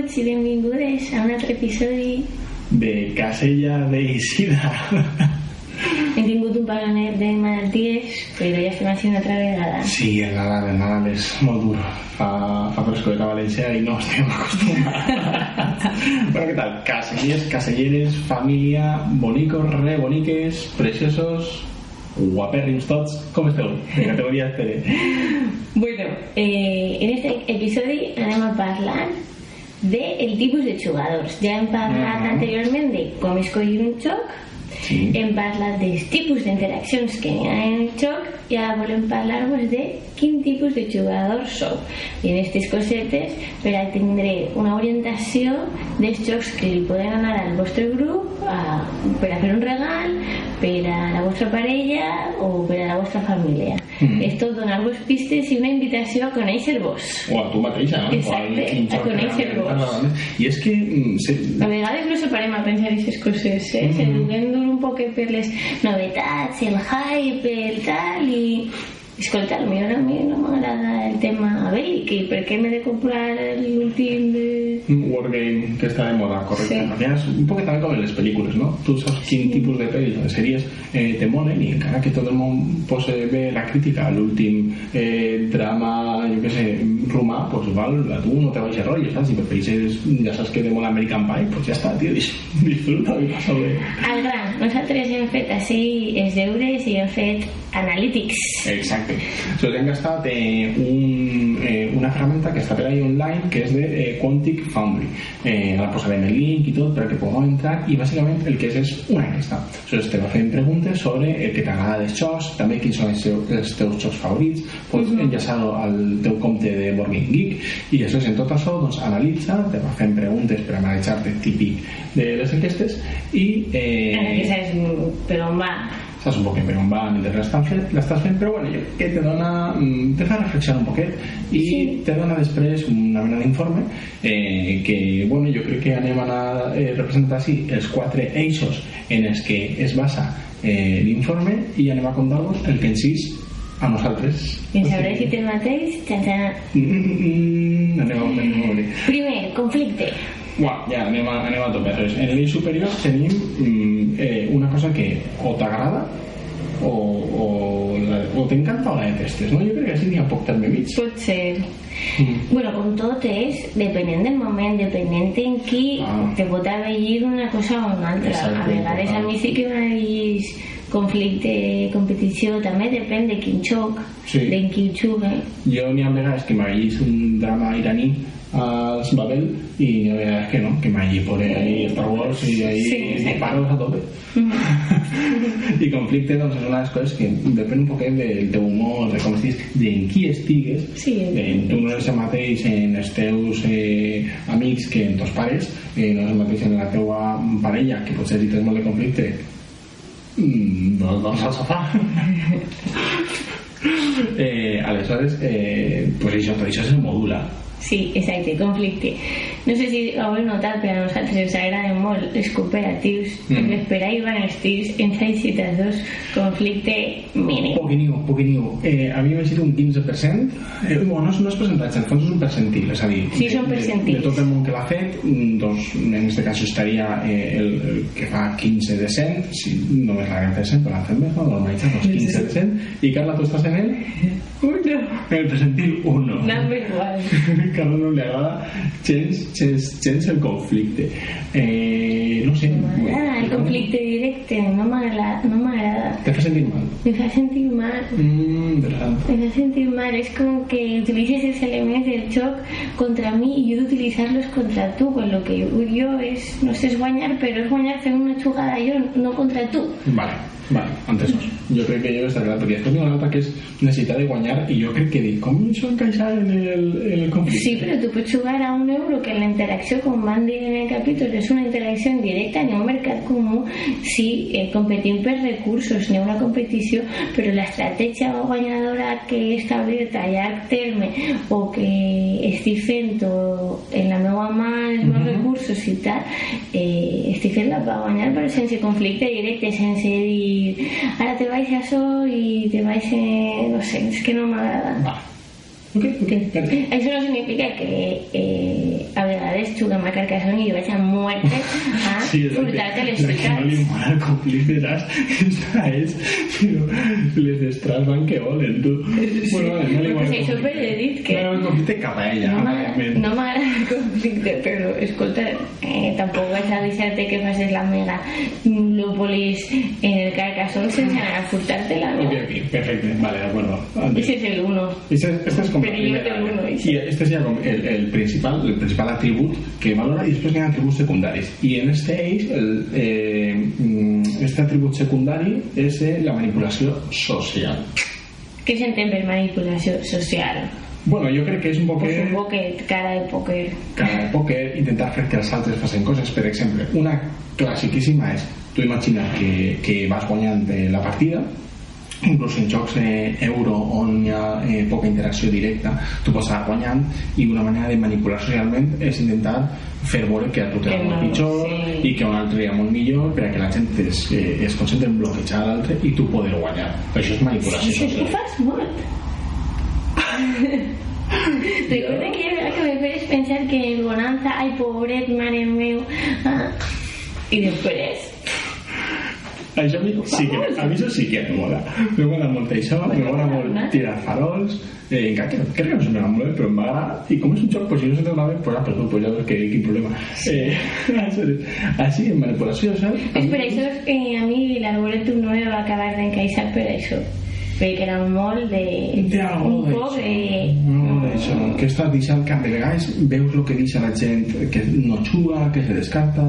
benvinguts i benvingudes a un altre episodi. de Casella de Isida. Hem tingut un paganet de malalties, però ja estem haciendo otra vegada. Sí, el Nadal, el Nadal és molt dur. Fa, fa frescoret a València i no estem acostumats. bueno, què tal? Casellers, caselleres, família, bonicos, re boniques, preciosos, guapèrrims tots. Com esteu? De categoria espere. Bueno, eh, en este episodi anem a parlar del tipus de jugadors. Ja hem parlat Mhm. anteriorment de com escollir un joc, Sí. hem parlat dels tipus d'interaccions que hi ha en el joc i ara volem parlar-vos de quin tipus de jugador sou. I en aquestes cosetes per a tindre una orientació dels jocs que li poden anar al vostre grup a, per a fer un regal, per a la vostra parella o per a la vostra família. Mhm. És tot donar-vos pistes i una invitació a conèixer-vos. O a tu mateixa, no? Exacte, a joc conèixer-vos. I és que... mm, se- A vegades no se parem a pensar aquestes coses, eh? Mhm. Se duguem dur un poquet per les novetats, el hype, el tal, i... Escolta, a mi a mi no m'agrada el tema bèl·lic, i per què m'he de comprar l'últim de... wargame que està de moda, correcte. Sí. És un poc també com en les pel·lícules, no? Tu saps quin tipus de pel·lis o de sèries eh, te molen i encara que tot el món posa bé la crítica a l'últim eh, drama, jo què sé, romà, pues val, a tu no te baixes rotllo, saps? Si prefereixes, ja saps que te mola American Pie, pues ja està, tio, dis- disfruta i passa bé. Al gran, nosaltres hem fet així els deures i hem fet analítics. Exacte. So, hem gastat eh, un, eh, una ferramenta que està per ahí online que és de eh, Quantic Foundry. Eh, ara posarem el link i tot perquè pugueu entrar i bàsicament el que és és una enquesta. So, te va fent preguntes sobre el que t'agrada dels jocs, també quins són els, teus, els teus jocs favorits, pots enllaçar-ho al teu compte de Board Game Geek i després en tot això doncs, analitza, te va fent preguntes per analitzar-te típic de les enquestes i eh, Ara que saps mm, per on va. Saps un poquet per on va mentre l'estàs fent, fent però bueno, que te dona mm, te fa reflexionar un poquet i Sí. te dona després una mena d'informe eh, que bueno, jo crec que anem a anar, eh, representar així els quatre eixos en els que es basa eh, l'informe i anem a contar-vos el que en sis a nosaltres I sabré si el mateix. Mm, mm, mm, anem a veure Primer, conflicte. Uau, ja, anem a, anem a tope. En l'eix superior tenim mm, eh, una cosa que o t'agrada o, o, la- o t'encanta o la detestes, no? Jo crec que així n'hi ha poc terme mig. Pot ser. Mm. Bueno, com tot és, depenent del moment, depenent en qui Ah. te pot avellir una cosa o una altra. Exacte, a vegades a mi sí que m'avellís conflicte, competició, també depèn de quin xoc, Sí. de qui jugue. Jo n'hi ha vegades que m'avellis un drama iraní als Babel i n'hi ha vegades que no, que m'avelli por ahí Star Wars i ahí Sí, sí, disparos a tope. I conflicte doncs, és una de les coses que depèn un poquet del teu humor, de com estiguis, d'en qui estigues. Sí. Eh, tu no eres el mateix en els teus eh, amics que en teus pares, eh, no és el mateix en la teua parella, que potser si tens molt de conflicte, nos vamos al sofá. eh, a veces, eh, pues eso, pero eso se modula. Sí, exacto, conflicte. No sé si ho heu notat, però a nosaltres ens agraden molt els cooperatius, Mm. per ahí van els tirs, ens ha citat dos, conflicte mínim. Poquiniu, poquiniu. Eh, m'ha sigut un 15%. Eh, bueno, no, és, no és percentatge, en fons és un percentil, és a dir, Sí, són de, de, percentils. de tot el món que l'ha fet, doncs en aquest cas estaria eh, el, el que fa 15 de 100, si només l'haguem fet 100, però l'han fet més, no? normalitzat, doncs 15 de 100. I Carla, tu estàs en el? Uno. En el percentil 1. Number one. Carla no li agrada gens, tens el conflicte. Eh, no sé m'agrada el conflicte directe no m'agrada no te fa sentir mal. Me fa sentir mal. Mm, verdad. me fa sentir mal. Es como que utilices esos elementos del shock contra mí y yo de utilizarlos contra tú con lo que yo es no sé es guañar pero es guañar en una chugada yo no contra tú. Vale vale, entesos. Jo crec que jo està clar, perquè després n'hi ha una altra que és necessitat de guanyar i jo crec que dic, com això encaixa en el, en el conflicte? Sí, però tu pots jugar a un euro que la interacció, com van dir en el capítol, és una interacció ha un mercat comú, sí, eh, competim per recursos, n'hi ha una competició, però l'estratègia guanyadora que he establert a llarg terme o que fent o en la meva mà els meus recursos i tal, eh, estic fent-la per guanyar però sense conflicte directe, sense dir ara te vaig a això i te vaig a... no sé, és que no m'agrada. Vale. Okay, okay. Eso no significa que eh, habilidades Chugama Carcasón y vayas a muerte a sí, frutarte les explicar. No moral complíceras, esa es, pero les destraban que olen, tú. Bueno, vale, no le moral. Pues això per dir que... No, conflicte cap a ella, no realment. No m'agrada el conflicte, però, escolta, eh, tampoc vaig a deixar-te que facis la mega Lupolis en el Carcasón sense anar a furtar-te-la, no? Ok, ok, perfecte, vale, de acuerdo. Ese es el uno. Ese, este es como Y este sería el, el principal el principal atribut que valora y después hay atributos secundarios y en este eix el, eh, mm, este atribut secundari és eh, la manipulació social Què s'entén per manipulació social? bueno, jo crec que és un poc Pues un poquet cara de pòquer. cada poker intentar fer que els altres facin coses per exemple, una classiquíssima és tu imagina que, que vas guanyant la partida inclús en jocs eh, euro on hi ha eh, poca interacció directa tu pots anar guanyant i una manera de manipular socialment és intentar fer veure que a tu t'és Que molt pitjor sí. i que a un altre hi ha molt millor per a que la gent es, eh, es concentre en bloquejar l'altre i tu poder guanyar. Això és manipulació. Sí, social ho fas molt. Recorda que que me fes pensar que el Bonanza, ai, pobret, mare meu, ah, i després Això sí que, a mi això sí que em mola. Me mola molt això, me mola molt tirar farols. Eh, encara que crec que no se me va molt bé, però m'agrada. I com és un joc, pues, si no se va bé, pues, ah, perdó, pues ja veus que quin problema. Eh, així, en manipulació, saps? És per això que a mi l'Arboretum no me va acabar d'encaixar per això. Perquè era molt de... Algo un poc d'això. de... No, d'això. Que estàs deixant que de vegades veus el que deixa la gent que no juga, que se descarta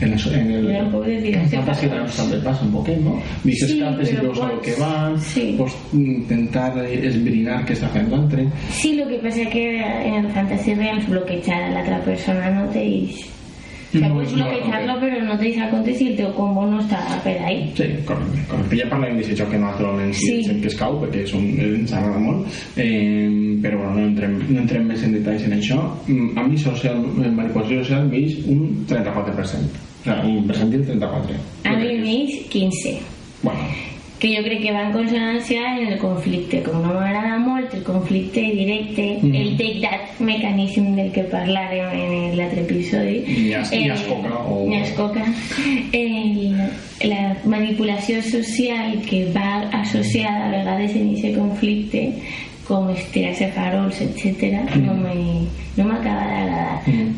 en, el, en el, poc de tiració en Fantasy també passa un poquet, no? Deixes Sí, cartes i veus el pots- que van sí. pots intentar esbrinar què està fent l'altre Sí, lo que pasa es que en el Fantasy Realms bloquejar a l'altra persona no te dice... O sea, No, puedes no, te dice a compte si el teu combo no està per ahí. Sí, correcte, correcte. Ja parlem d'aquest joc que naturalment sí. Sí. gent que es cau, perquè és un, ens agrada molt, eh, però bueno, no entrem, no entrem més en detalls en això. Mm, A mi social, en manipulació social veig un 34%. O sigui, un percentil 34. A mi m'eix 15. Bueno, que jo crec que va en consonància en el conflicte com no m'agrada molt el conflicte directe Mhm. el take that mecanisme del que parlàrem en l'altre episodi Ni as- ni ascoca o- ni ascoca. el, la manipulació social que va associada a vegades en aquest conflicte com estirar-se farols, etc no me- no m'acaba d'agradar Mhm.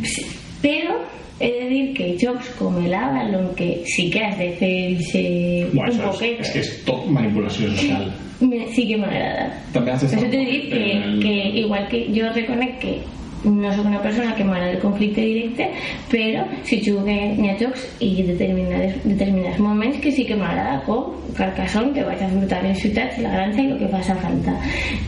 però he de dir que jocs com el Avalon que sí que has de fer ese bueno un poquet és, és que és tot manipulació social. me- sí que m'agrada També has per d'estar això t'he dit que, el- que igual que jo reconec que no sóc una persona que m'agrada el conflicte directe però si jugué n'hi ha jocs i determinats, determinats moments que sí que m'agrada com Carcassonne que vaig a furtar les ciutats, la granja i el que faça falta.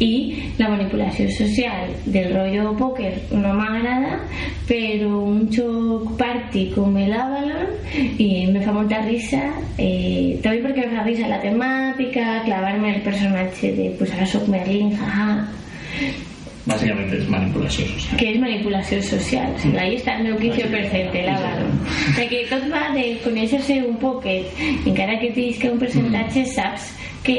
I la manipulació social del rotllo pòquer no m'agrada però un joc party com el Avalon i me fa molta risa eh, també perquè me fa risa la temàtica clavar-me el personatge de pues ara soc Merlin, jaja Bàsicament és manipulació social. que és manipulació social. O sigui, ahí està el meu 15% el Avalon. O que tot va de conèixer-se un poquet, encara que tens que un percentatge saps que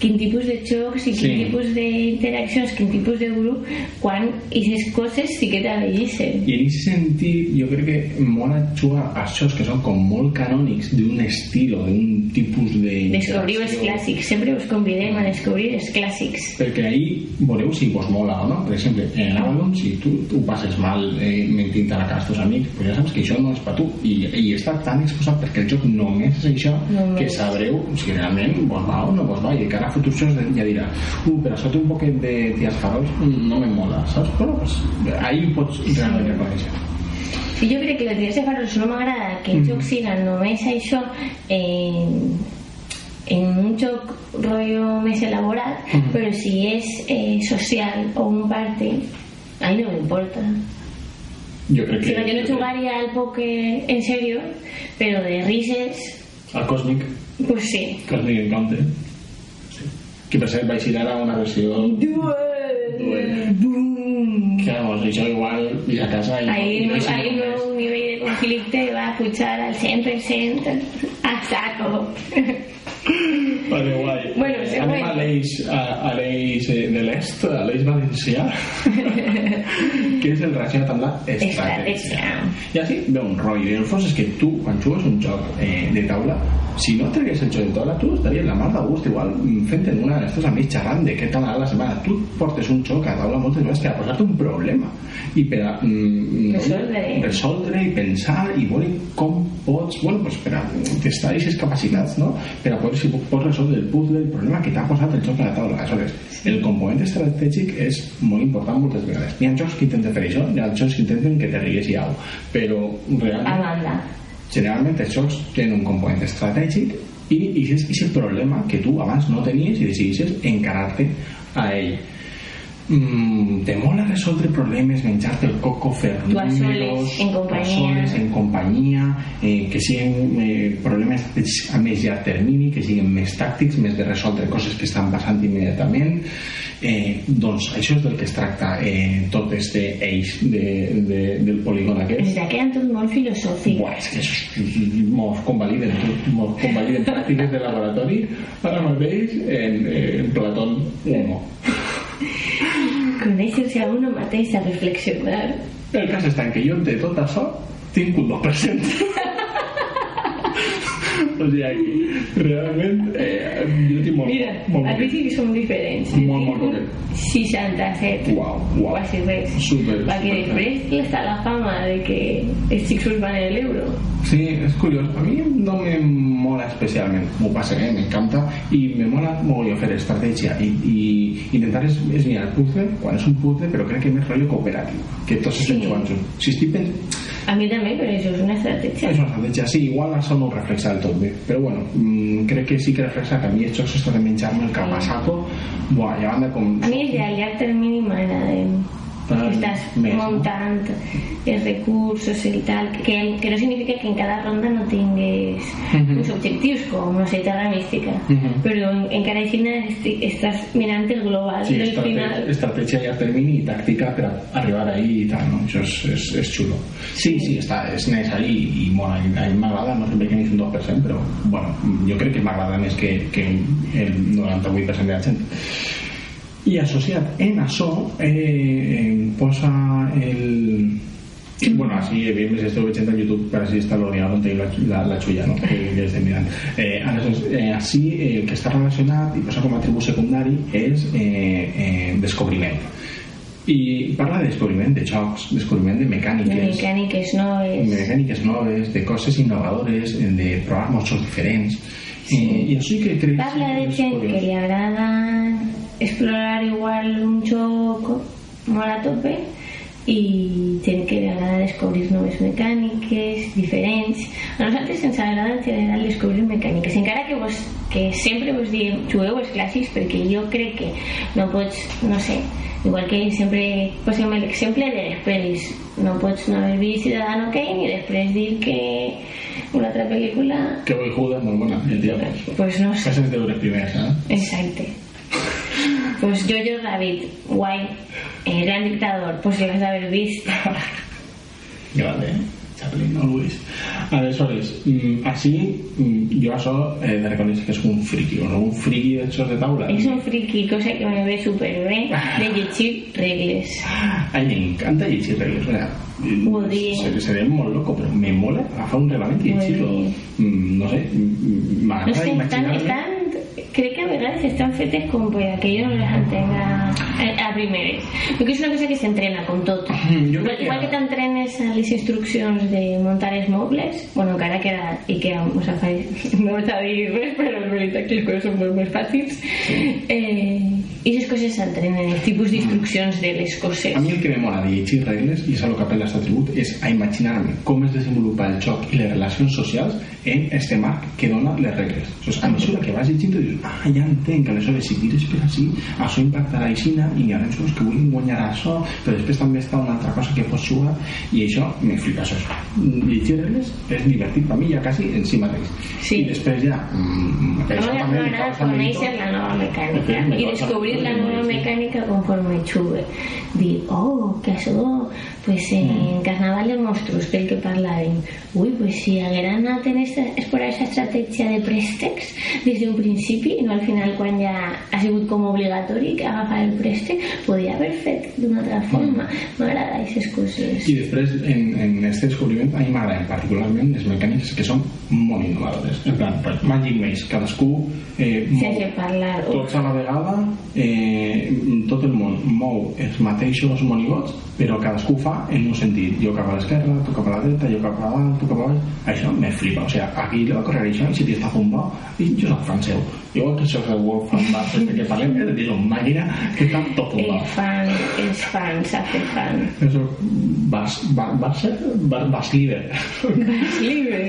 quin tipus de jocs i quin Sí. tipus d'interaccions, quin tipus de grup, quan aquestes coses sí que t'avellissen. I en aquest sentit, jo crec que mola jugar a jocs que són com molt canònics d'un estil o d'un tipus de... Descobriu els clàssics, sempre us convidem a descobrir els clàssics. perquè ahí veureu si vos mola o no per exemple, en l'Avalon si tu ho passes mal eh, mentint a la casa als teus amics pues ja saps que això no és per tu i, i està tan exposat perquè el joc només és això Només. que sabreu si realment vos va o no vos va i de cara a futurs jocs ja dirà uh, això té un poquet de tias farols mm, no me mola, saps? Bueno, pues, ahí pots realment reconèixer Sí, jo crec que les tias de farols no m'agrada que els Mm. jocs siguin només això en, en un joc rotllo més elaborat, Mhm. però si és eh, social o un party, a mi no m'importa. jo crec que sigui, jo no jugaria al pòquer en sèrio, però de rises, el Cosmic pues sí. Cosmic Encounter sí que vais a ir una versión. Duel. Eh, Duel. Mm. Que vamos, yo igual ir a casa y. Ahí no, ahí no, nivel de conflicto y va a escuchar al 100% a ah, saco. Vale, guai. Bueno, següent. Anem a l'eix, a, a l'eix de l'est, a l'eix valencià, que és el relacionat amb la estratègia. I així ve un rotllo. I el fons és que tu, quan jugues un joc eh, de taula, si no tregués el joc de taula, tu estaries la mar de gust, igual mm, fent en una teus amics xerrant de què tal anat la setmana. Tu portes un joc a taula moltes vegades per a posar-te un problema i per a mm, Resoldre. resoldre i pensar i veure com pots, bueno, pues per a testar aquestes capacitats, no? Per a poder, si pots resoldre el puzzle, el problema que t'ha posat el joc a la taula. Aleshores, el component estratègic és molt important moltes vegades. Hi ha jocs que intenten fer això, hi ha jocs que intenten que te rigues i au, però A realment, banda. generalment els jocs tenen un component estratègic i aquest problema que tu abans no tenies i decidissis encarar-te a ell. Mm, te mola resoldre problemes, menjar-te el coco, fer números, en companyia. en companyia, eh, que siguin eh, problemes a més llarg termini, que siguin més tàctics, més de resoldre coses que estan passant immediatament. Eh, doncs això és del que es tracta eh, tot este eix de, de, del polígon aquest. Ens ha quedat tot molt filosòfic. Buah, és que això mos convaliden, mos convaliden pràctiques de laboratori ara mateix en, en Platón 1. Conèixer-se a uno mateix a reflexionar. El cas està en que jo de tot això tinc un 2%. o sigui, realment, eh, jo tinc molt, Mira, molt sí que som diferents. Molt, molt poquet. 67. Uau, uau. Quasi res. Super, Perquè super. després està la fama de que els xics van en l'euro. Sí, és curiós. A mi no me mola especialment. M'ho passa, eh? m'encanta. I me mola molt fer estratègia i, i intentar es, es mirar el puzzle quan és un puzzle, però crec que més rotllo cooperatiu. Que tots estem Sí. jugant junts. Si estic pensant... A mi també, però això és una estratègia. És una estratègia, sí, igual això no ho reflexa del tot bien. Pero bueno, mmm, crec que sí que després a mi els jocs, això de menjar-me el capassaco, buah, ja van de com... A mi el de llarg termini m'agraden. Que estàs més, no? muntant els recursos i tal, que, que no significa que en cada ronda no tinguis Mhm. uns objectius, com, no sé, Terra Mística, Mhm. però en- encara així estàs mirant el global Sí, del estrate- final. estratègia a llarg termini i tàctica per arribar ahí i tal, no? Això és, és, és xulo. Sí, sí, està, és necessari i. I a mi m'agrada, no per què n'és un 2%, però, bueno, jo crec que m'agrada més que, que el 98% de la gent. I associat en això, eh, eh, posa el... Bueno, així, evidentment, si esteu veient en YouTube, per així està l'Oriol on té la, la, la xulla, no? Que, que estem mirant. Eh, aleshores, eh, així, eh, el que està relacionat i posa com a atribut secundari és eh, eh, descobriment. I parla de descobriment de jocs, descobriment de De mecàniques, mecàniques de noves. mecàniques noves, de coses innovadores, de provar molts diferents. Eh, I això sí que crec Parla de gent que li agrada explorar igual un joc molt a tope i gent que li agrada descobrir noves mecàniques diferents a nosaltres ens agrada en general descobrir mecàniques encara que, vos, que sempre vos diem jugueu els clàssics perquè jo crec que no pots, no sé igual que sempre posem l'exemple de les pel·lis no pots no haver vist Ciudadano Kane i després dir que una altra pel·lícula Que voy Judas, molt bona, el diable. pues no sé Casi de los primeros, ¿eh? Exacte. Pues Jojo David guay. El gran dictador, pues si vas a haber visto. Grande, ¿eh? Chaplin Always. A ver, Soles, mm, así mm, yo a Sol eh, de reconocer que es un friki, ¿no? Un friki de esos de taula. Es un friki, cosa que me ve súper bien, de Yichi Regles. Ay, me encanta Yichi Regles, ¿verdad? Mm, se, se ve muy loco, pero me mola. Hace un reglamento y chico. No sé, me agrada crec que a vegades estan fetes com per que jo no les entenga a, a primeres. Perquè és una cosa que s'entrena, com tot. Jo Igual, crec que- que t'entrenes a les instruccions de muntar els mobles, bueno, encara que ara Ikea us fa no vaig a dir res, però és veritat que les coses són molt més fàcils. Eh, I les coses s'entrenen, els tipus d'instruccions de les coses. A mi el que me mola de llegir regles, i és lo que apel·la aquest atribut, és a imaginar-me com es desenvolupa el joc i les relacions socials en este marc que dona les regles. O sigui, a mesura que vas llegint, dius, ah, ja entenc, aleshores, si tires per així, això impactarà aixina, i els que vulguin guanyar això, però després també està una altra cosa que pots jugar, i això me flipa, això. Llegir regles és divertit per mi ja quasi en si mateix. Sí. I després ja... Mm, també li m'agrada conèixer la nova mecànica i causa descobrir la mérito. nova mecànica conforme xugue. Dir, oh, que això, pues en Carnaval de Monstruos, pel que parlàvem, ui, pues si hagueren anat en esta, explorar aquesta estratègia de préstecs des d'un principi, no al final quan ja ha sigut com obligatori que agafar el préstec, podia haver fet d'una altra forma. M'agrada aquestes coses. I després, en, en este descobriment, a mi m'agraden particularment les mecàniques que són molt innovadores. En plan, Magic Maze, cadascú eh, Sense parlar. Tots a la vegada, eh, tot el món mou els mateixos monigots, però cadascú fa en un sentit. Jo cap a l'esquerra, tu cap a la dreta, jo cap a dalt, tu cap a baix. Això me flipa. O sigui, aquí le va correr això i si t'hi està zumbao, i jo soc fan seu. Igual que és el World Fan este que parlem, és a dir, una màquina que està tot zumbao. els fans, els fans, s'ha fet fan. Eso, vas, vas, vas, vas, vas líder. Libre.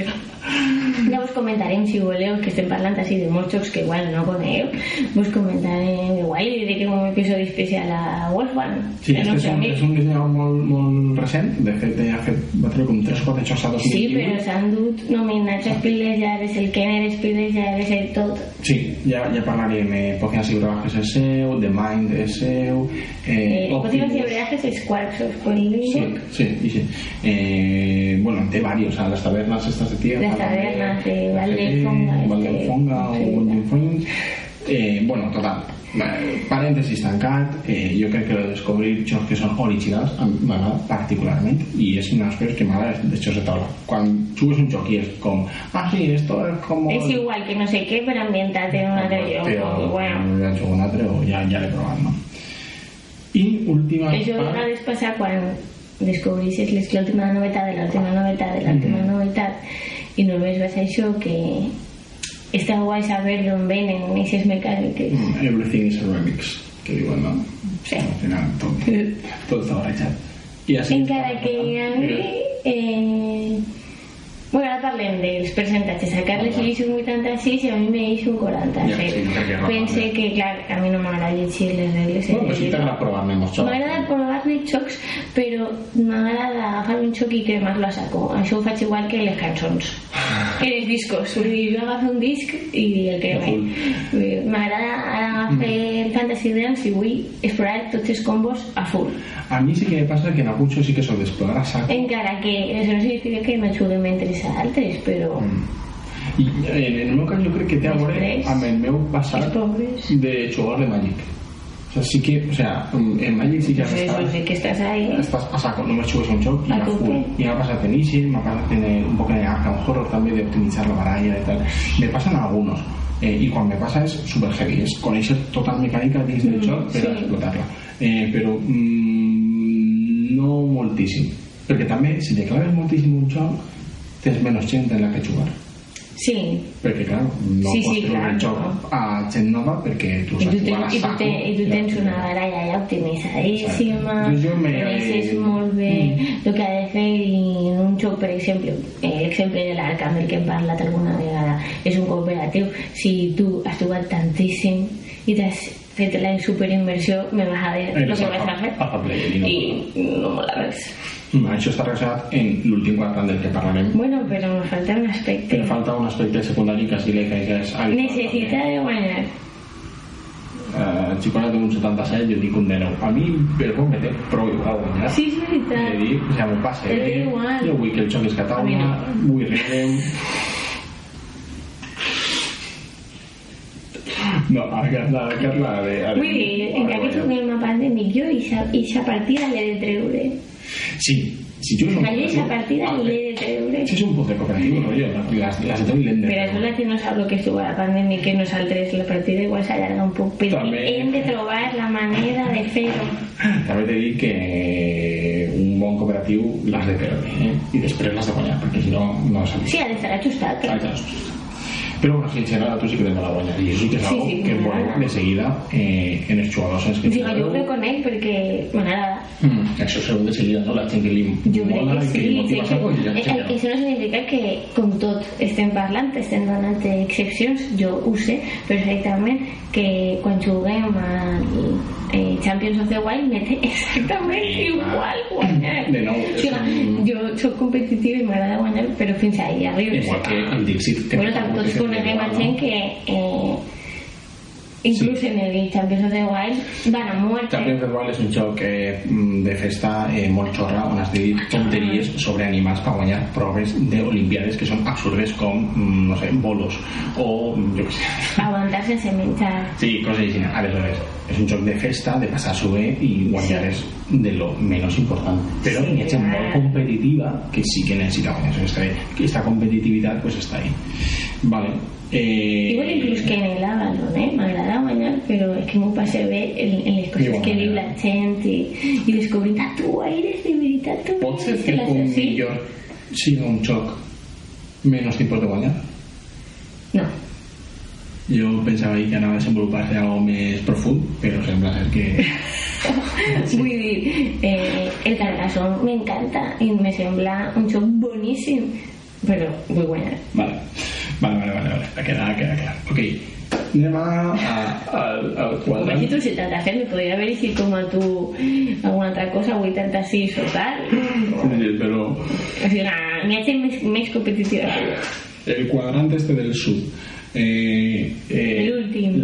Ja vos comentarem, si voleu, que estem parlant així de molts que igual no coneu, vos comentarem igual i dediquem un episodi especial a Wolfgang. Sí, este és un, és un dissenyador molt, molt recent. De fet, ha fet, va treure com 3 o 4 jocs a Sí, 2021. però s'han dut nominats a Spielberg, ja eres el Kenner, Spielberg, ja eres el tot. Sí, ja, ja parlarem. Eh, Pocinas i és seu, The Mind és seu... Eh, Optimus- Potinos i és Quarks. Sí, sí, sí, sí. Eh, bueno, té varios, a las tabernas estas de tierra. Las de GT, Valdefonga, este, o. Eh, bueno, total, parèntesis tancat, eh, jo crec que lo de descobrir jocs que són originals m'agrada particularment i és una de les coses que m'agrada de jocs de taula. Quan jugues un joc i és com, ah, sí, esto es como... És igual que no sé què, però ambientat en un altre lloc. Però, Bueno, ja he jugat un altre o ja, ja l'he provat, no? I última Això a part- vegades passa quan descobreixes les- l'última novetat de l'última novetat de l'última novetat i només vas a això que està guai saber d'on venen aquestes mecàniques. Everything is a remix, que diuen, no? Sí. Al final tot, tot està barrejat. I així Encara que a mi... Eh... Bueno, parlem dels percentatges. A Carles li hizo un 86 i a mi me hizo un 47. Ja, sí. Pense que, clar, a mi no m'agrada llegir les regles. Bueno, pues sí t'agrada provar-ne molts jocs. M'agrada provar-ne xocs, però m'agrada agafar un xoc i cremar-lo a saco. Això ho faig igual que les cançons. Que els discos. Vull dir, jo agafo un disc i el creme. M'agrada ara agafar el Fantasy Dance i vull explorar tots els combos a full. A mi sí que me passa que en algun joc sí que soc d'explorar a saco. Encara que això no significa que no juguem interesantes, però... I mm. eh, en el meu cas jo crec que té a veure amb el meu passat de jugador de Magic. O sea, sí que, o sea, en Magic sí que has estado. Pues, Desde que estás ahí. Estás pasado, no me subes un shock y a full. Y me pasa en Easy, me pasa en un poco de Arkham Horror también de optimizar la baralla y tal. Me pasan algunos. Eh, y cuando me pasa es super heavy, es con esa total mecánica que tienes del mm, shock, pero sí. explotarla. Eh, pero mmm, no moltíssim. Perquè també, si te claves moltíssim un xoc, tens menys gent en la que jugar. Sí, perquè clar, no Sí, pots sí, treure clar, el joc no. a gent nova perquè tu saps jugar a saco i tu tens una baralla ja optimitzadíssima, coneixes molt bé el que ha de fer i en un joc, per exemple, eh, l'exemple de l'Arkham del que hem parlat alguna vegada, és un cooperatiu. Si tu has jugat tantíssim i t'has fet la superimmersió, me vas a dir el que a player i no mola res. Això està relacionat en l'últim quadrat del que parlarem Bueno, però me falta un aspecte. però falta un aspecte secundari que sí le que és Necessita de guanyar. eh, el Xicona té un 77 jo dic un 19 a mi per poc me té prou igual guanyar Sí, és veritat. He de dir, ja m'ho igual. jo vull que el joc és català no. vull riure No, acá es la, acá es de... Muy bien, en aquello que una pandemia y esa, esa partida le entreure. Sí, si yo soy Hay esa partida y le de Sí, es un poder cooperativo, ¿no? Yo, las, las doy lentes. Pero es verdad que no sablo que estuvo la pandemia que nos saltes la partida, igual se alarga un poco. Pero hem de trobar la manera de fer-ho. També t'he dit que un bon cooperatiu l'has ¿eh? de fer eh? i després l'has de guanyar, si no, no s'ha Sí, ha de estar ajustat. Eh? Ha d'estar ajustat. Ja, però bueno, sincerament, tu sí que tens la guanyar i això sí que és Sí, algo sí, que volem de seguida eh, en els jugadors els que Digo, jo ho reconec perquè m'agrada. Mm, això segur de seguida, no? La gent que li Jo mola que i que sí. li motiva sí que, eh, que això no significa que, com tot, estem parlant, estem donant excepcions, jo ho sé perfectament, que quan juguem al eh, Champions of the Wild té exactament igual guanyar. De nou, O sigui, un- jo soc competitiva i m'agrada guanyar, però fins ahí arribes. Igual que el Dixit. Bueno, problema, Jen, que eh, inclús en el Champions of the Wild van a muerte. Champions of the Wild és un joc eh, mm, de festa eh, molt xorra on tonteries sobre animals per guanyar proves d'olimpiades que són absurdes com, mm, no sé, bolos o, mm, jo què sé, Aguantar sense menjar. Sí, coses així. Aleshores, és un joc de festa, de passar-s'ho bé i guanyar Sí. és de lo menys important. Però Sí, hi ha gent molt competitiva que sí que necessita guanyar. Bé. Aquesta competitivitat pues, està ahí. Vale. Eh, Igual inclús que en el Avalon, eh? M'agrada guanyar, però és que m'ho passe bé en, en les coses que diu la gent i, i descobrir ah, tu eres de veritat, tu Pot ser que un sí? millor sigui un joc menys tipus de guanyar? No, Jo pensava que anava a desenvolupar-se algo més profund, però sembla ser que... vull dir, eh, el Carcassonne m'encanta i me sembla un joc boníssim, però vull guanyar. Vale, vale, vale, vale, vale. queda, queda clar. Ok, anem a, a, al, al quadrant. Vaig tu 77, me podria haver dit com a tu alguna altra cosa, 86 o tal. Sí, però O sigui, n'hi ha gent més, més competitiva el quadrant este del sud eh, eh,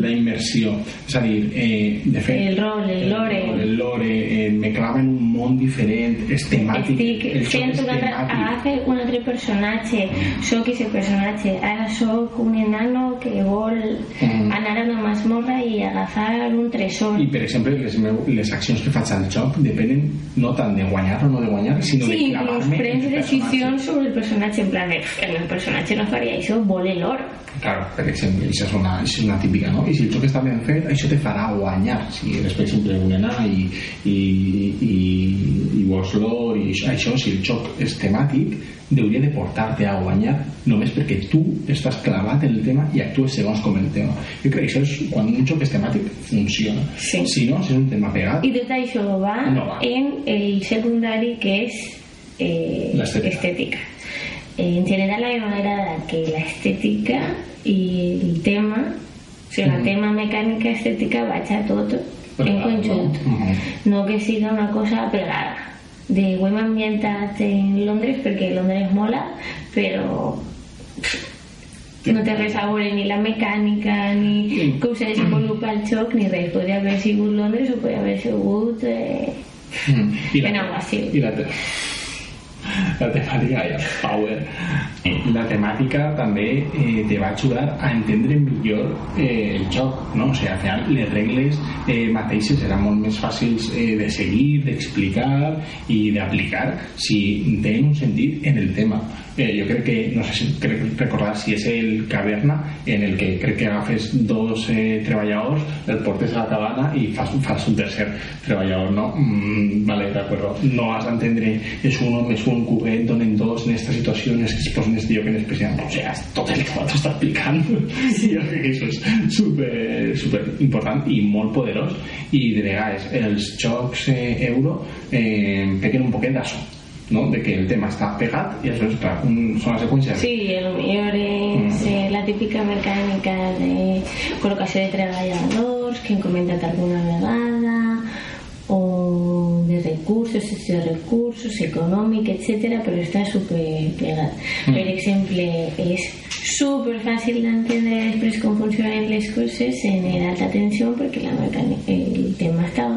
la immersió és a dir, eh, de fet El rol, el lore. el lore eh, me clava en un món diferent és temàtic Estic el altre, temàtic agafa un altre personatge, sóc aquest personatge, ara sóc un enano que vol Mm. anar a una masmorra i agafar un tresor. i per exemple les, meu, les accions que faig al joc depenen no tant de guanyar o no de guanyar sinó Sí, de clavar-me en prens el decisions sobre el personatge, en plan, "Eh, el meu personatge no faria això, vol l'or. Claro, per exemple, això és una, això és una típica, no? I si el joc està ben fet, això te farà guanyar. Si eres, per exemple, un enà i, i, i, i vols l'or i això, això, si el joc és temàtic, hauria de portar-te a guanyar només perquè tu estàs clavat en el tema i actues segons com el tema. Jo crec que això és, quan un joc és temàtic, funciona. Sí. Si no, si és un tema pegat, I tot això va, No va. en el secundari que és eh, L'estètica. estètica. Eh, en general hay manera de que la estética y el tema, si el tema mecánica estética vaya todo en conjunto, no que siga una cosa pegada. De voy me ambientaste en Londres porque Londres mola, pero no te resabore ni la mecánica, ni que usáis involucra el shock, ni res. Podría haber sido Londres o podría haber sido Wood. Eh... Y así. La temàtica, ja, power. La temàtica també eh, te va ajudar a entendre millor eh, el joc, no? O sigui, al final les regles eh, mateixes eren molt més fàcils eh, de seguir, d'explicar i d'aplicar si tenen un sentit en el tema. Eh, jo crec que, no sé si crec recordar si és el Caverna en el que crec que agafes dos eh, treballadors, el portes a la cabana i fas, fas un tercer treballador, no? Mm, vale, de acuerdo. No has d'entendre és uno més un cubet, donen dos en esta situació en es que es posen este lloc en especial. O sigui, tot el que t'està explicant. I jo crec que això és super, super important i molt poderós i de vegades els jocs eh, euro eh, pequen un poquet d'això no? de que el tema està pegat i això és clar, un, són les seqüències Sí, el millor és eh, la típica mecànica de col·locació de treballadors que hem comentat alguna vegada o de recursos, de recursos, econòmic, etc, però està super pegat. Mm. Per exemple, és super fàcil d'entendre després com funcionen les coses en alta tensió perquè la mecànica, el tema està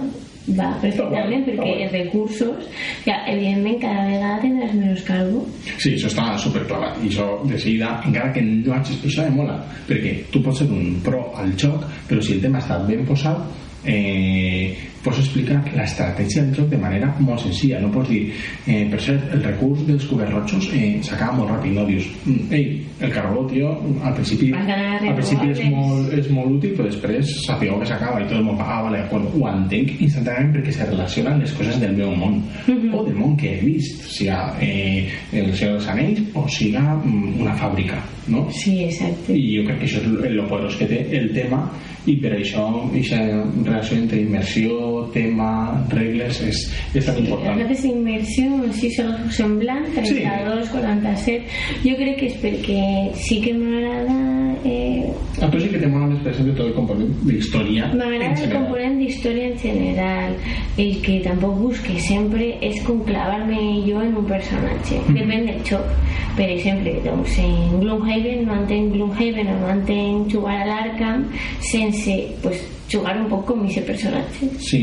va perfectament Està perquè els recursos ja, evidentment cada vegada tindràs menys calvo Sí, això està superclavat i això de seguida, encara que no hagis això me mola. Perquè tu pots ser un pro al joc però si el tema està ben posat eh, pots explicar l'estratègia del joc de manera molt senzilla no pots dir, eh, per cert, el recurs dels coberrotxos eh, s'acaba molt ràpid no dius, mm, ei, el carbó, tio al principi, al principi és molt, és molt útil però després sapigueu que s'acaba i tot el món ah, vale, d'acord, ho entenc instantàniament perquè se relacionen les coses del meu món o del món que he vist siga eh, el Senyor dels Anells o siga mm, una fàbrica no? Sí, exacte. i jo crec que això és el lo poderós que té el tema i per això aquesta relació entre immersió, tema, reglas, es, es tan sí, importante. Haces de immersión, si solo son blancas, 32, sí. 47. Yo creo que es porque sí que me m'agrada... Eh... Ah, però sí que té molt més present tot el component d'història. M'agrada el component d'història en general, el que tampoc busque sempre és conclavar-me jo en un personatge, mm. depèn del xoc. Per exemple, doncs, en Gloomhaven mantenc Gloomhaven o mantenc jugar a l'Arkham sense pues, jugar un poc com aquest personatge. sí,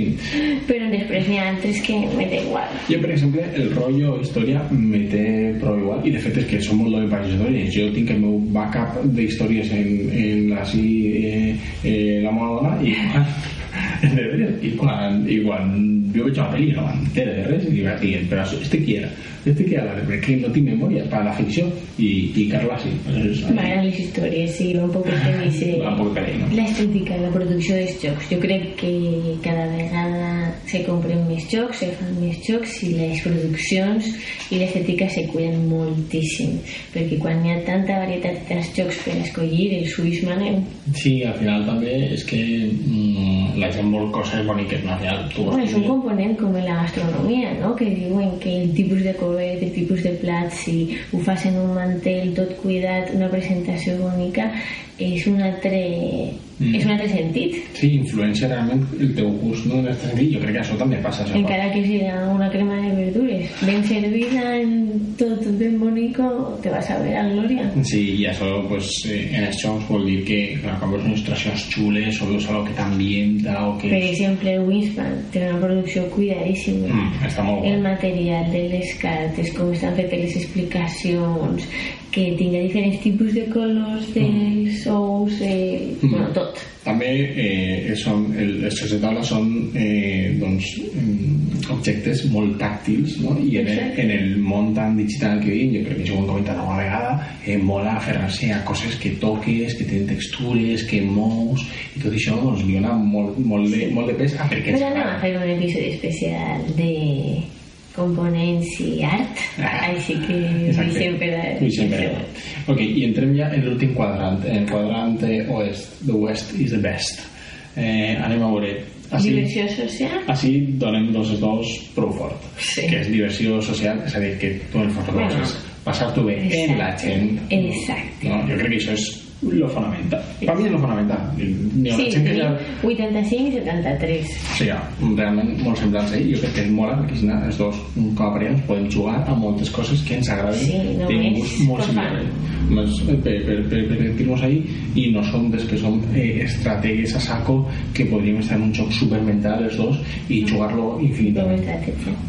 Però després n'hi ha altres que me da igual. Jo, per exemple, el rotllo història me té prou igual i de fet és que som molt de països històries jo tinc el meu backup d'històries en, en la, sí, eh, eh, la meva dona i de i quan, i quan jo veig una pel·li no m'entero de res i vaig dient però este qui era? este qui era? perquè no tinc memòria per a la ficció i, i Carla sí és, M'agraden les històries, sí, un poc tema ese- va un poc per no? L'estètica, la producció dels jocs. Jo crec que cada vegada se compren més jocs, se fan més jocs i les produccions i l'estètica se cuiden moltíssim. Perquè quan hi ha tanta varietat de jocs per escollir, el suïs manem. Sí, al final també és que mm, la vol coses boniques, no? Al final tu vols Bueno, és un component com en la gastronomia, no? que diuen que el tipus de covet, el tipus de plat, si ho fas en un mantell tot cuidat, una presentació bonica, és un altre, Mm. és un altre sentit. Sí, influencia realment el teu gust, no? En aquest sentit, jo crec que això també passa. Això Encara que siga una crema de verdures ben servida, en tot ben bonico, te vas a ver a glòria. Sí, i això pues, eh, en els jocs vol dir que clar, quan veus unes il·lustracions xules o veus algo que t'ambienta o que... Per exemple, Wingspan té una producció cuidadíssima. Mm, està molt El guai. material de les cartes, com estan fetes les explicacions, que tinga diferents tipus de colors dels ous, eh, Mm. bueno, tot. També eh, són, el, els jocs de taula són eh, doncs, mm, objectes molt tàctils no? i en el, en el món tan digital que vivim, jo crec que això ho hem comentat alguna vegada, eh, mola aferrar-se a coses que toques, que tenen textures, que mous i tot això doncs, li dona molt, molt, de, molt de pes a per què ens Però anem a fer un episodi especial de components i art, Ah, així que Exacte. Deixem per a- Ok, i entrem ja en l'últim quadrant, en quadrant eh, oest. The West is the best. Eh, anem a veure. Així, Diversió social? així donem dos dos prou fort. Sí. Que és diversió social, és a dir, que tu en Bueno. és passar-t'ho bé en la gent. Exacte. No? Jo crec que això és lo fonamental. Per mi és lo fonamental. Sí, ja... tenim 85 i 73. O sigui, realment molt semblants a ell. Jo crec que és mola perquè si els dos, com a parella, ens podem jugar a moltes coses que ens agraden. Sí, no Tenim gust molt similar. Més, per, per, per, per sentir-nos ahí i no som des que som eh, estrategues a saco que podríem estar en un joc supermental els dos i jugar-lo Com infinitament.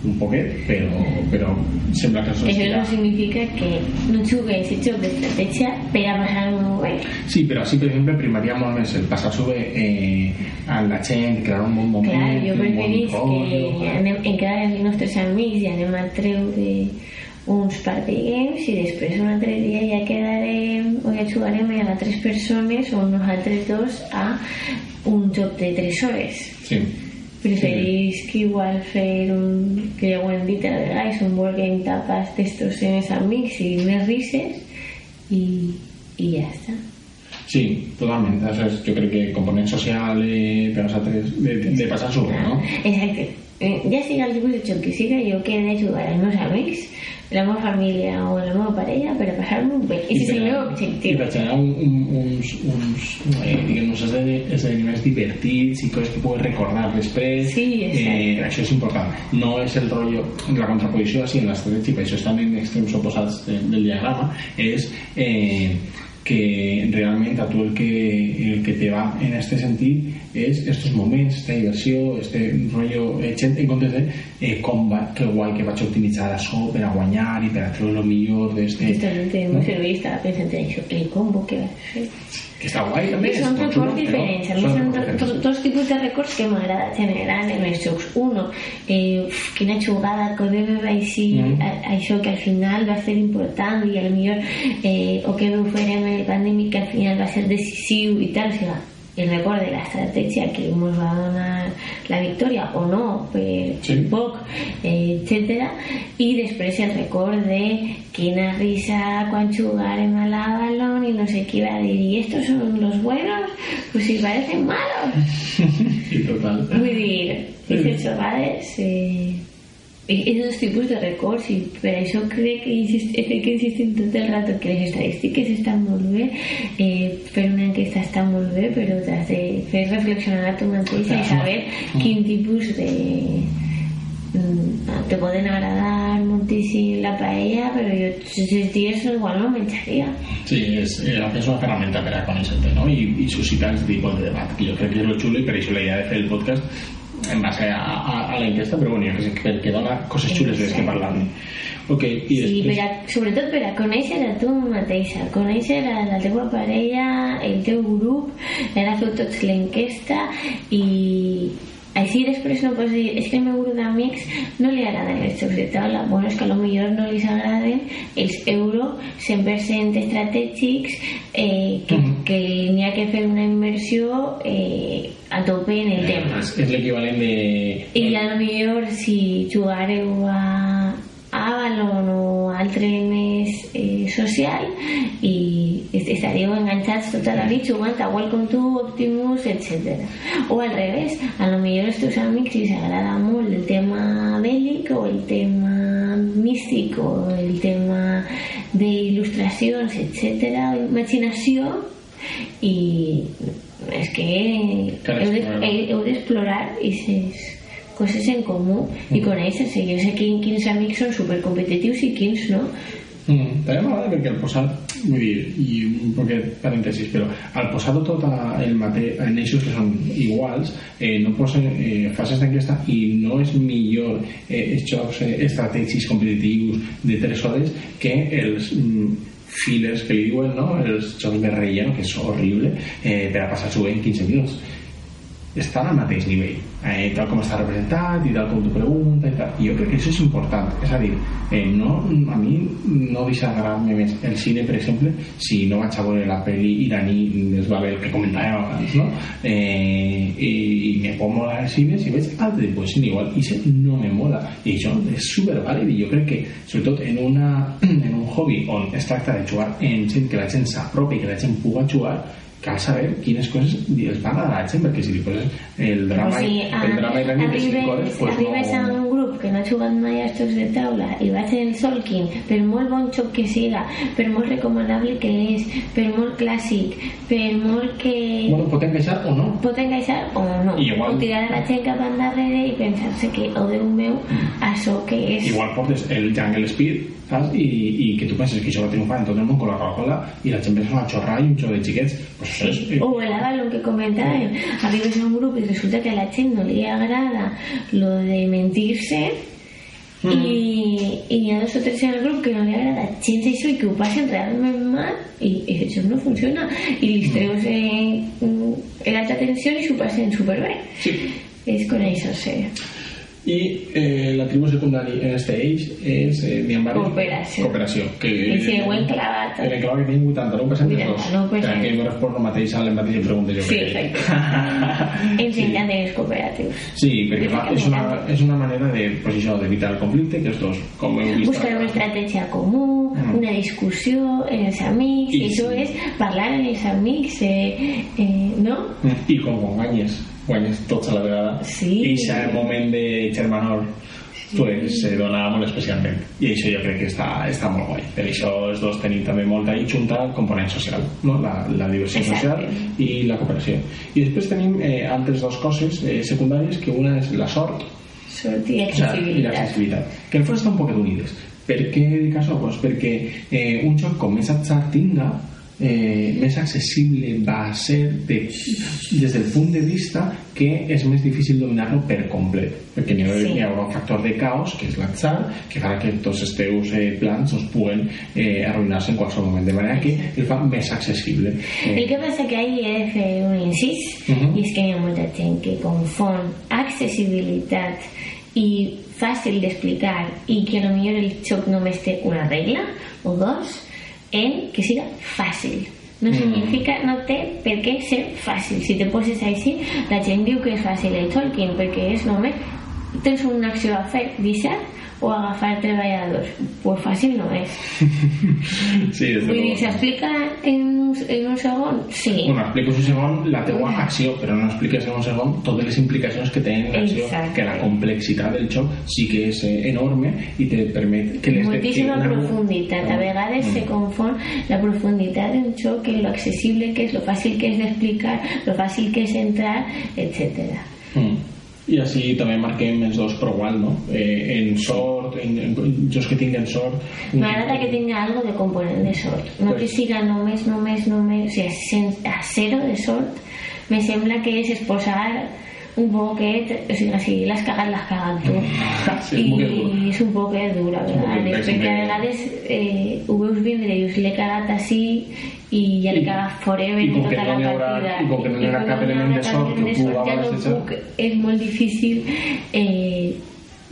Un poquet, però, però sembla que això no significa que no jugueu aquest joc d'estratègia per a passar-ho bé. Sí, però sí, per exemple, primaria molt més el passar-s'ho bé eh, amb la gent, crear un bon moment, Clar, jo preferís que anem, encara els nostres amics i anem a treure uns party games i després un altre dia ja quedarem o ja jugarem a altres persones o nosaltres dos a un joc de 3 hores. Sí. Preferís que igual fer un, que ja ho hem dit a vegades, un board game tapas d'estos en els amics i més rises i, i ja està. Sí, totalment. Això és, jo crec que component social eh, de, de passar-s'ho bé, no? Exacte. Eh, Ja siga el tipus de joc que siga, jo que he de jugar als meus amics, la meva família o la meva parella per a passar-m'ho bé. I és el meu I objectiu. per generar un, un, uns, uns, eh, diguem, uns esdeveni- esdeveniments divertits i coses que pugues recordar després. Sí, exacte. eh, això és important. No és el rotllo, la contraposició així en l'estratègia, això estan en extrems oposats de, del diagrama, és eh, que realment a tu el que, el que te va en este sentit és estos moments, esta diversió este rotllo etxet en comptes de eh, com va, que guai que vaig optimitzar això per a guanyar i per a treure el millor d'este Totalmente, muy servista, pensando en això, el combo que va a fer. que està guai també Són records diferents. A mi són són records do- diferents. dos tipus de records que m'agrada generar en els jocs. Uno, eh, quina jugada deve així, Mm. això que al final va ser important i a lo millor eh, o que veu fer amb el pandèmic que al final va ser decisiu i tal, o sigui, el record de l'estratègia que ens va donar la victòria o no, per Sí. poc, eh, etc. I després el record de quina risa quan jugarem a la balón i no sé qui va dir, ¿y estos son los buenos? Pues si parecen malos. sí, total Vull dir, aquestes. Eh, i i dos tipus de records i per això crec que insist, he que insistim tot el rato que les estadístiques estan molt bé eh, fer una enquesta està molt bé però t'has de fer reflexionar a tu mateixa i saber quin tipus de mm, te poden agradar moltíssim la paella però jo els dies igual no menjaria Sí, és, eh, és una ferramenta per a conèixer-te, no? I, i suscitar aquest tipus de debat, que jo crec que és lo xulo i per això la idea de fer el podcast en base a, a, a la enquesta, però bueno, jo crec que, que dona coses xules de les que parlar-ne. Ok, i Sí, després... per a, sobretot per a conèixer a tu mateixa, conèixer a la teua parella, el teu grup, ara feu tots l'enquesta i així després no pots dir és que al meu grup d'amics no li agraden els jocs de taula bueno, és que a lo millor no li agraden els euro 100% estratègics eh, que, Mhm. que n'hi ha que fer una immersió eh, a tope en el tema És, és l'equivalent de... i a lo millor si jugareu a Avalon o altre més eh, social i est- estaríeu enganxats tota la nit jugant a Welcome to Optimus, etc. O al revés, a lo millor als teus amics els agrada molt el tema bèl·lic o el tema místic o el tema d'il·lustracions, etc. imaginació i és que heu de- explorar. heu heu d'explorar aquestes coses en comú i conèixer-se. Jo sé que quins amics són supercompetitius i quins no. Mm, també m'agrada perquè al posar vull dir, i un poquet parèntesis però al posar-ho tot a, el mate, en eixos que són iguals eh, no posen, eh, fas esta enquesta i no és millor eh, els jocs eh, estratègics competitius de 3 hores que els mm, fillers que li diuen no? els jocs de relleno que és horrible eh, per a passar-s'ho en 15 minuts estan al mateix nivell eh, tal com està representat i tal com tu pregunta i tal. Jo crec que això és important. És a dir, eh, no, a mi no deixa agradar-me més el cine per exemple si no vaig a veure la pel·li iraní dels Babel que comentàvem abans no? eh, i, i me pot molar el cine si veig altre tipus de cine igual i això no me mola. I això és supervàlid i jo crec que sobretot en, una, en un hobby on es tracta de jugar en gent que la gent s'apropi que la gent puga jugar cal saber quines coses va agradar a la gent perquè si li poses el drama, o sigui, el drama i de 5 hores pues arribes a no... un grup que no ha jugat mai a jocs de taula i vas en Solkin, per molt bon joc que siga, per molt recomanable que és, per molt clàssic, per molt que bueno, pot encaixar o no. pot encaixar o no. I igual- O tirar a la gent cap endarrere i pensar-se que, oh Déu meu, això que és... igual portes el Jungle Speed y, y, que tú pienses que eso va a triunfar en todo el mundo con la Coca-Cola y la Champions es una chorrada y un chorro de chiquets, pues eso es. Eh. O el lo que comentaban, arriba en un grupo y resulta que a la Chen no le agrada lo de mentirse. Y, y a dos o tres en el grupo que no le agrada, Chen se hizo y que pasen realmente mal y, y eso no funciona. Y Listreo mm. se en, eh, en alta tensión y su pasen súper bien. Sí. Es con eso, o sea. I eh, la tribu secundari en este eix és eh, Myanmar Cooperació. cooperació que I si ho hem clavat. en el clavat que tinc 89% de dos 89%. que aquí me respon el mateix a les mateixes preguntes jo sí, crec ens encanten els cooperatius Sí, perquè clar, és, una, és una manera de, pues això, d'evitar el conflicte, que els dos, com heu vist... buscar una estratègia comú, Mm. una discussió en els amics, I això sí. és parlar amb els amics, eh, eh, no? I com guanyes, guanyes tots a la vegada. Sí. I aquest moment de germanor pues, se dona molt especialment. I això jo crec que està, està molt guai. Per això els dos tenim també molt ahí junta el component social, no? la, la diversió Exacte. social i la cooperació. I després tenim eh, altres dues coses eh, secundàries, que una és la sort Sort i i accessibilitat. que en fons estan un poquet unides per què dic això? Pues perquè eh, un joc com més atzar tinga eh, més accessible va ser de, des del punt de vista que és més difícil dominar-lo per complet perquè n'hi Sí. sí. haurà un factor de caos que és l'atzar que farà que tots els teus eh, plans doncs, puguen eh, arruïnar-se en qualsevol moment de manera que el fa més accessible El que passa que ahí he de fer un incís Mhm. i és que hi ha molta gent que confon accessibilitat i fàcil d'explicar i que potser el xoc només té una regla o dos en que siga fàcil. No significa, no té per què ser fàcil. Si te poses així la gent diu que és fàcil el Tolkien perquè és només tens una acció a fer, deixar o agafar treballadors pues fàcil no és sí, des de Vull dir, luego. s'explica en, un- en un segon? Sí. Bueno, expliques un segon la teua acció, però no expliques en un segon totes les implicacions que tenen l'acció, que la complexitat del joc sí que és eh, enorme i te permet que les Moltíssima que profunditat. A vegades Mm. se confon la profunditat d'un xoc en lo accessible que és, lo fàcil que és d'explicar, lo fàcil que és entrar, etc. Mm. I així també marquem els dos per igual, no? Eh, en sort, en, en, jocs que tinguen sort... M'agrada que tinga algo de component de sort. No que Pues- siga només, només, només... O sigui, a zero de sort me sembla que és exposar un poquet... O sigui, si l'has cagat, l'has cagat tu. Sí, és un poquet dur. I és un poquet dur, a un poquet vegades, més, perquè a vegades eh, ho veus vindre i dius, l'he cagat així i ja l'he I- cagat forever i que tota la partida. i com que no n'hi haurà cap element de sort que sort, ja no puc, és molt difícil eh,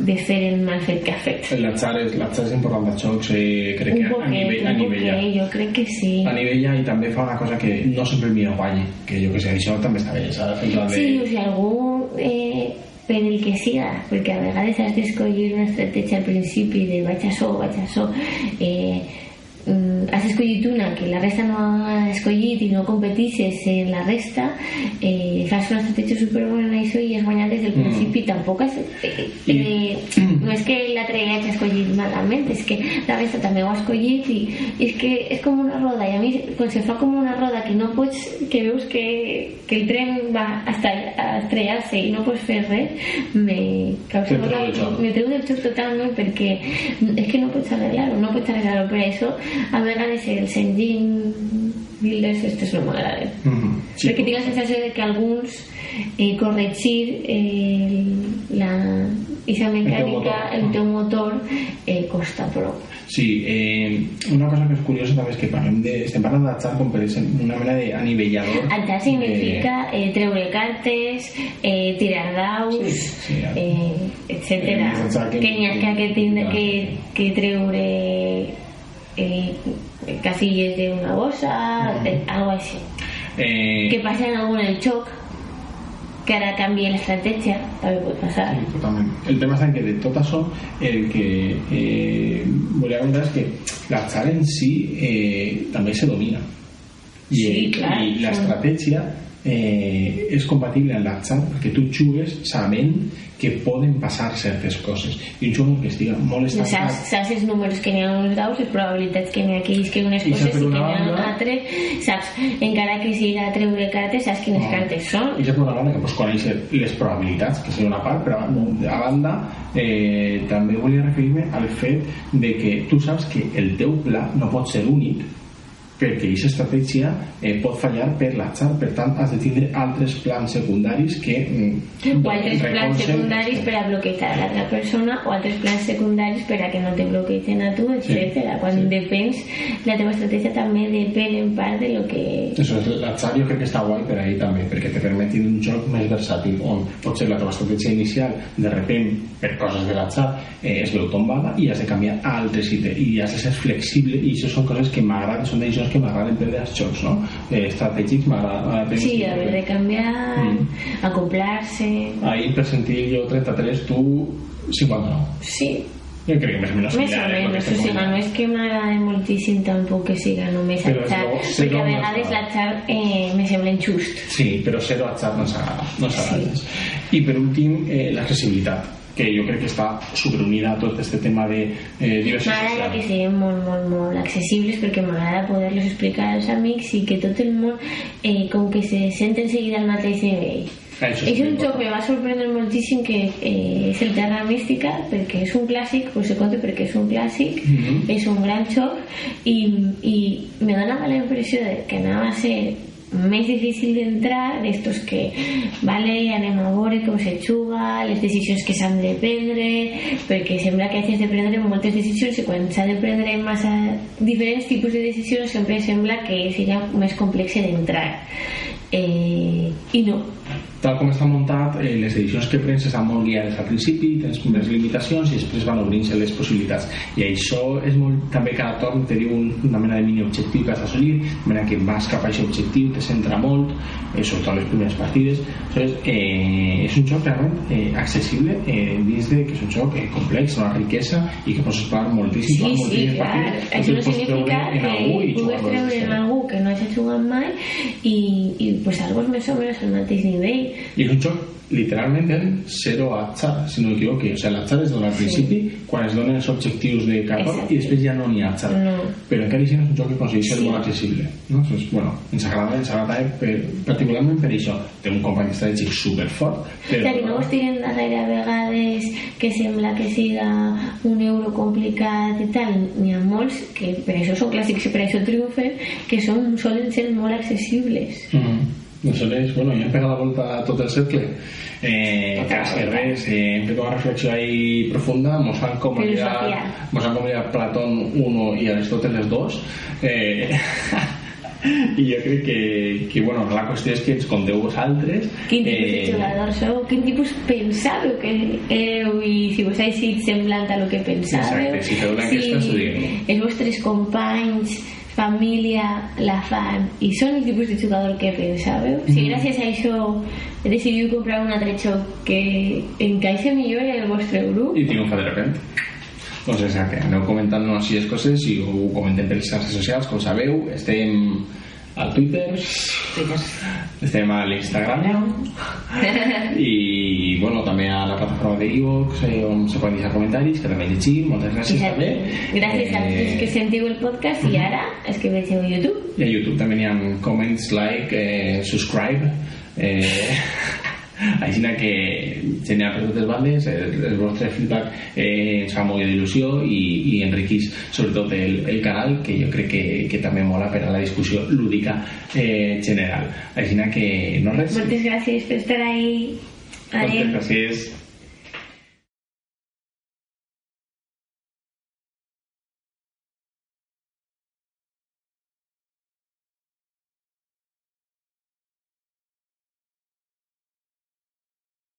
de fer el mal fet que ha fet. L'atzar és, l'atzar és important jocs, eh, crec Un que a nivell, a nivell ja. jo crec que sí. a nivell ja i també fa una cosa que no sempre el millor guanyi que jo que sé, això també està bé saps? Sí, o sigui, algú eh, per el que siga, perquè a vegades has d'escollir una estratègia al principi de vaig a vaig eh, has escollit una que la resta no ha escollit i no competixes en la resta, eh, fas una estratègia superbona en això i has guanyat des del Mm. principi, tampoc has, eh, eh, no és que l'altre ja hagi escollit malament, és que la resta també ho ha escollit i, i és que és com una roda i a mi quan se fa com una roda que no pots, que veus que, que el tren va a, a estrellar-se i no pots fer res me causa me treu del joc totalment perquè és que no pots arreglar-ho, no pots arreglar-ho per això a vegades els engine builders estos no m'agraden Mhm. Sí, perquè tinc la sensació de que alguns eh, corregir eh, la, esa mecànica, motor. el teu motor, eh, costa prou. Sí, eh, una cosa que és curiosa també és que parlem de, estem parlant d'atzar com per exemple una mena d'anivellador. Altar significa eh, treure cartes, eh, tirar daus, Sí, sí, eh, etc. Eh, atzar que- n'hi ha que, que, que, que treure eh, casillas de una bolsa, algo así. Eh... Que pasen alguno en shock, que ahora cambie la estrategia, también puede pasar. Sí. El tema es que de todas son el que eh, voy a contar es que la charla en sí eh, también se domina. Y, la estrategia eh, és compatible amb l'atzar perquè tu jugues sabent que poden passar certes coses. I un jugador que estiga molt Saps, estancat saps els números que n'hi ha uns daus, les probabilitats que n'hi ha que isquen unes I coses saps i que una n'hi ha banda- altres, saps, encara que siga treure cartes, saps quines cartes són. i per una banda que pots conèixer les probabilitats que sigui una part però a banda eh, també volia referir-me al fet de que tu saps que el teu pla no pot ser únic perquè aquesta estratègia eh, pot fallar per l'atzar, per tant has de tindre altres plans secundaris que mm, O altres plans secundaris per a bloquejar a l'altra persona o altres plans secundaris per a que no te bloquegen a tu, etc. Quan sí. depens, la teva estratègia també depèn en part de lo que... És, l'atzar jo crec que està guai per ahí també, perquè te permet tindre un joc més versàtil, on potser la teva estratègia inicial, de repent, per coses de l'atzar, eh, es veu tombada i has de canviar altres i, te, i has de ser flexible i això són coses que m'agraden, són decisions que m'agraden per als jocs, no? Eh, estratègics m'agrada Sí, haver de canviar, Mm. acoplar-se... Ahí percentil jo 33, tu 59. Sí, Jo crec que més o menys Més o similar, eh, menys, perquè o sigui, no és que m'agrada moltíssim tampoc que siga només Però xat, bo, ser perquè a vegades la xat eh, me sembla injust. Sí, però zero atzar no s'agrada. No s'agrada. I per últim, eh, l'accessibilitat que jo crec que està superunida a tot aquest tema de eh, diversió M'agrada que siguin molt, molt, molt accessibles perquè m'agrada poder-los explicar als amics i que tot el món eh, com que se senten seguida al mateix nivell. Això sí és que un joc em va sorprendre moltíssim que eh, és el Terra Mística perquè és un clàssic, pues se conta perquè és un clàssic Mhm. és un gran xoc i, i me donava la impressió de que anava a ser més difícil d'entrar d'estos que vale, anem a veure com se juga, les decisions que s'han de prendre perquè sembla que haig de prendre moltes decisions i quan s'ha de prendre massa diferents tipus de decisions sempre sembla que seria més complex d'entrar eh, i no tal com està muntat, eh, les edicions que prens estan molt guiades al principi, tens més limitacions i després van obrint-se les possibilitats. I això és molt... També cada torn te diu un, una mena de mini-objectiu que has d'assolir, de manera que vas cap a aquest objectiu, te centra molt, eh, sobretot les primeres partides. Aleshores, eh, és un joc realment eh, accessible eh, dins de que és un joc eh, complex, una riquesa i que pots jugar moltíssim, Sí, jugar sí, clar. partides, Això no significa que pugues de treure en algú que no hagi jugat mai i, i pues, algo més o menys al mateix nivell. I és un joc literalment en zero atzar, si no m'equivoqui. O sigui, l'atzar es dona al Sí. principi quan es donen els objectius de cada Exacte. i després ja no n'hi ha atzar. No. Però encara així és un joc que aconsegueix ser Sí. molt accessible. No? Doncs, bueno, ens agrada, ens agrada per, particularment per això. Té un company estratègic superfort, però... Clar, que no vos tiren darrere a vegades que sembla que siga un euro complicat i tal. N'hi ha molts que per això són clàssics i per això triomfen, que són, solen ser molt accessibles. Mm. Aleshores, bueno, ja hem pegat la volta a tot el cercle. Eh, volta. res, eh, hem fet una reflexió ahí profunda, mos han Filosofia. mos han convalidat Platón 1 i Aristóteles 2. Eh, i jo crec que, que bueno, la qüestió és que ens conteu vosaltres Quin tipus de eh, jugador sou? Quin tipus pensàveu que éreu i si vos ha sigut semblant a lo que pensàveu? Exacte, si feu ho digueu. els vostres companys, família la fan i són el tipus de jugador que pensàveu? Si Mhm. gràcies a això decidiu comprar un altre xoc que encaixa millor en el vostre grup, i triomfa de repente doncs exacte, aneu comentant-nos així les coses i ho comentem per les xarxes socials com sabeu, estem al Twitter, se llama al Instagram y bueno, también a la plataforma de Evox, eh, se pueden dejar comentarios, que también de Chim, muchas gracias también. Gracias a eh, que se el podcast y ahora es que me en YouTube. Y a YouTube también hay comments, like, eh, subscribe. Eh, així que genera per totes bandes el, el vostre feedback eh, ens fa molt d'il·lusió i, i enriquís sobretot el, el canal que jo crec que, que també mola per a la discussió lúdica eh, general així que no res Moltes gràcies per estar ahí. moltes Adéu. gràcies